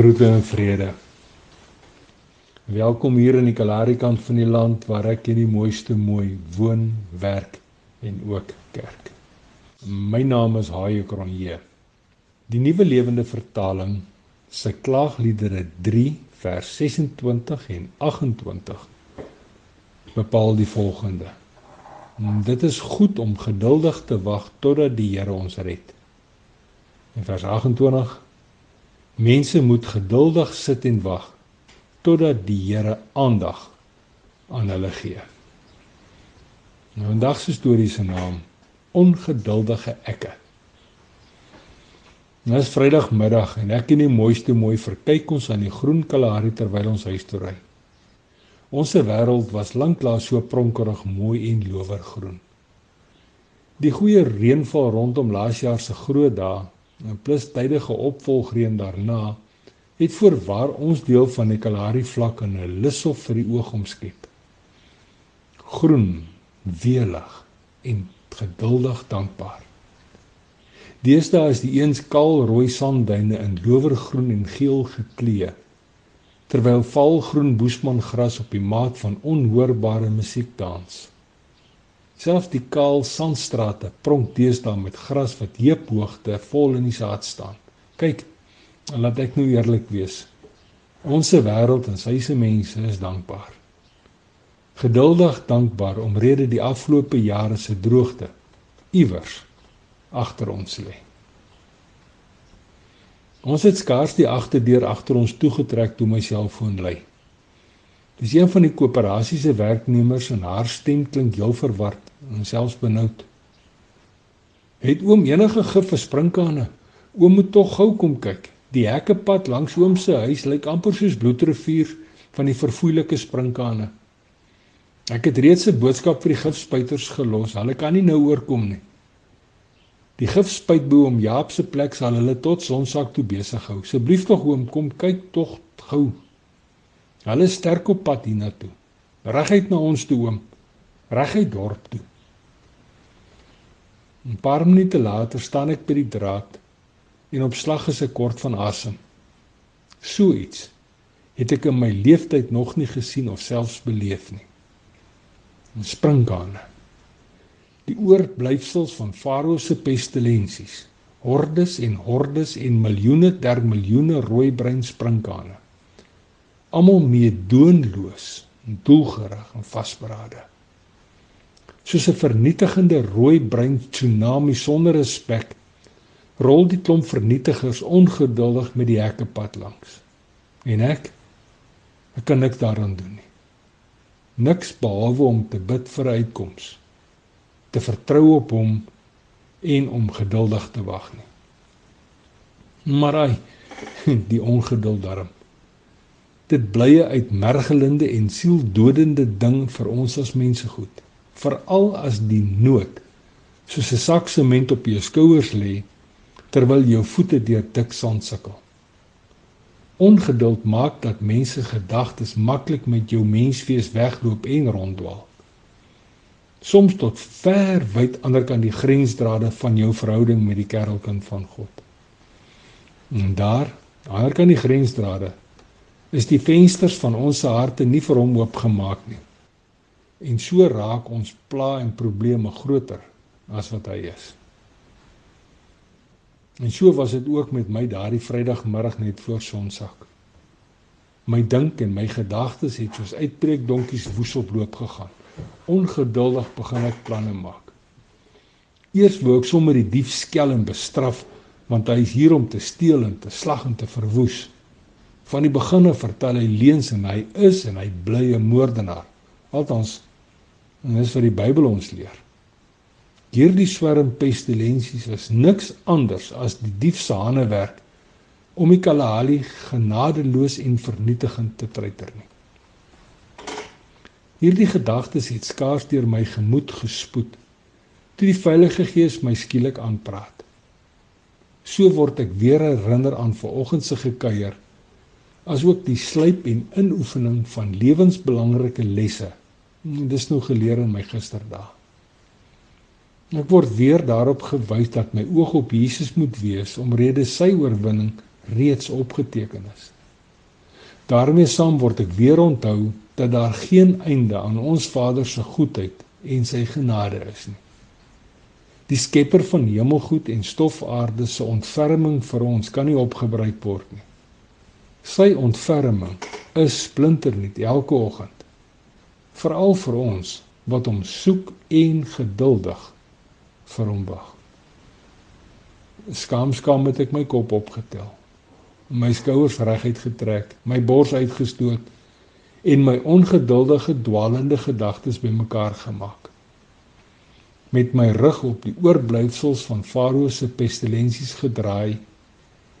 Groete en vrede. Welkom hier in die Kalahari kant van die land waar ek in die mooiste mooi woon, werk en ook kerk. My naam is Haie Kronje. Die Nuwe Lewende Vertaling se klaagliedere 3 vers 26 en 28 bepaal die volgende: Dit is goed om geduldig te wag totdat die Here ons red. In vers 28 Mense moet geduldig sit en wag totdat die Here aandag aan hulle gee. Nou vandag se storie se naam Ongeduldige ekke. Nou is Vrydagmiddag en ek in die mooiste mooi verkyk ons aan die groen Kalahari terwyl ons huis toe ry. Ons wêreld was lanklaas so pronkerig mooi en lowergroen. Die goeie reënval rondom laas jaar se groot dae plus tydige opvolgreën daarna het voorwaar ons deel van die Kalahari vlak in 'n lushof vir die oog omskep. Groen, welig en geduldig dankbaar. Deesdae is die eens kaal rooi sandduine in lowergroen en geel geklee, terwyl valgroen boesmangras op die maat van onhoorbare musiek dans. Selfs die kaal sandstrate pronk deesdae met gras wat heuphoogte vol in die saad staan. Kyk, laat ek nou eerlik wees. Ons wêreld en sy se mense is dankbaar. Geduldig dankbaar omrede die afgelope jare se droogte iewers agter ons lê. Ons het skaars die agterdeur agter ons toegetrek toe my selfoon lui. Dis een van die koöperasie se werknemers en haar stem klink heel verward en selfs benoud. Het oom enige gif vir sprinkane? Oom moet tog gou kom kyk. Die hekkepad langs oom se huis lyk amper soos bloedrivier van die verfoeilike sprinkane. Ek het reeds 'n boodskap vir die gifspuiters gelos. Hulle kan nie nou oorkom nie. Die gifspuitboom oom Jaap se plek sal hulle tot sonsak toe besig hou. Asseblief tog oom, kom kyk tog gou. Hulle is sterk op pad hiernatoe. Reguit na ons toe oom. Reguit dorp toe. 'n Paar minute later staan ek by die draad en op slag is ek kort van asem. So iets het ek in my lewenstyd nog nie gesien of selfs beleef nie. 'n Springkane. Die oorblyfsels van Farao se pestilensies. Hordes en hordes en miljoene der miljoene rooi-bruin springkane almal meedoenloos en doelgerig en vasberade. Soos 'n vernietigende rooi-bruin tsunami sonder respek rol die klomp vernietigers ongeduldig met die hekke pad langs. En ek ek kan niks daaraan doen nie. Niks behalwe om te bid vir uitkoms, te vertrou op hom en om geduldig te wag nie. Maar hy die ongeduld daarom dit blye uitmergelende en sieldodende ding vir ons as mense goed veral as die nood soos 'n sak sement op jou skouers lê terwyl jou voete deur dik sand sukkel. Ongeduld maak dat mense gedagtes maklik met jou menswees wegloop en ronddwaal. Soms tot ver wyd aanderkant die grensdrade van jou verhouding met die kerelkind van God. En daar aanderkant die grensdrade is die vensters van ons harte nie vir hom oopgemaak nie. En so raak ons pla en probleme groter as wat hy is. En so was dit ook met my daardie Vrydagmiddag net voor Sonsak. My dink en my gedagtes het soos uitbreek donkies woeselloop gegaan. Ongeduldig begin ek planne maak. Eers wou ek sommer die dief skel en bestraf want hy is hier om te steel en te slag en te verwoes. Van die beginne vertel hy leuns en hy is en hy bly 'n moordenaar. Althans, en dis wat die Bybel ons leer. Hierdie swerm pestilensies is niks anders as die dief se hande werk om die Kalahari genadeloos en vernietigend te treiter nie. Hierdie gedagtes het skaars deur my gemoed gespoed toe die Heilige Gees my skielik aanpraat. So word ek weer herinner aan vanoggend se gekuier asook die slyp en inoefening van lewensbelangrike lesse. Dis nou geleer in my gisterdae. Ek word weer daarop gewys dat my oog op Jesus moet wees omrede sy oorwinning reeds opgeteken is. daarmee saam word ek weer onthou dat daar geen einde aan ons Vader se goedheid en sy genade is nie. Die Skepper van hemelgoed en stofaarde se ontferming vir ons kan nie opgebruik word nie. Sy ontferming is splinternuut elke oggend. Veral vir ons wat hom soek en geduldig vir hom wag. Skaam skaam het ek my kop opgetel. My skouers reguit getrek, my bors uitgestoot en my ongeduldige dwaalende gedagtes bymekaar gemaak met my rug op die oorblyfsels van Farao se pestilensies gedraai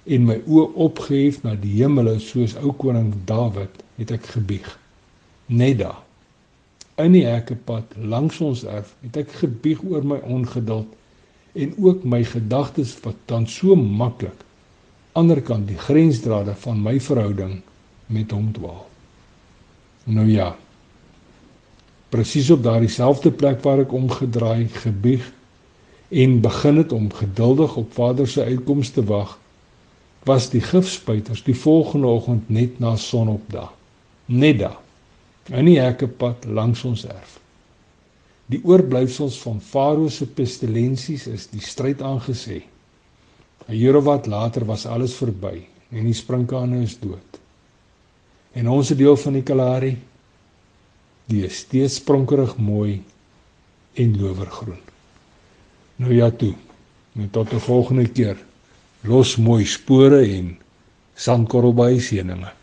en my oë opgehef na die hemele soos ou koning Dawid het ek gebieg. Net daar in die hekpad langs ons erf het ek gebieg oor my ongeduld en ook my gedagtes wat dan so maklik aanderkant die grensdrade van my verhouding met hom dwaal. Nou ja presies op daardie selfde plek waar ek omgedraai gebieg en begin het om geduldig op Vader se uitkoms te wag was die gifspuiters die volgende oggend net na sonopdag net daar in die hekkepad langs ons erf die oorblyfsels van Farao se pestilensies is die stryd aangesê 'n jare wat later was alles verby en die sprinkane is dood en ons deel van die Kalahari die is steeds spronkerig mooi en lowergroen. Nou ja toe. Net tot 'n volgende keer. Los mooi spore en sandkorrelbaai seëninge.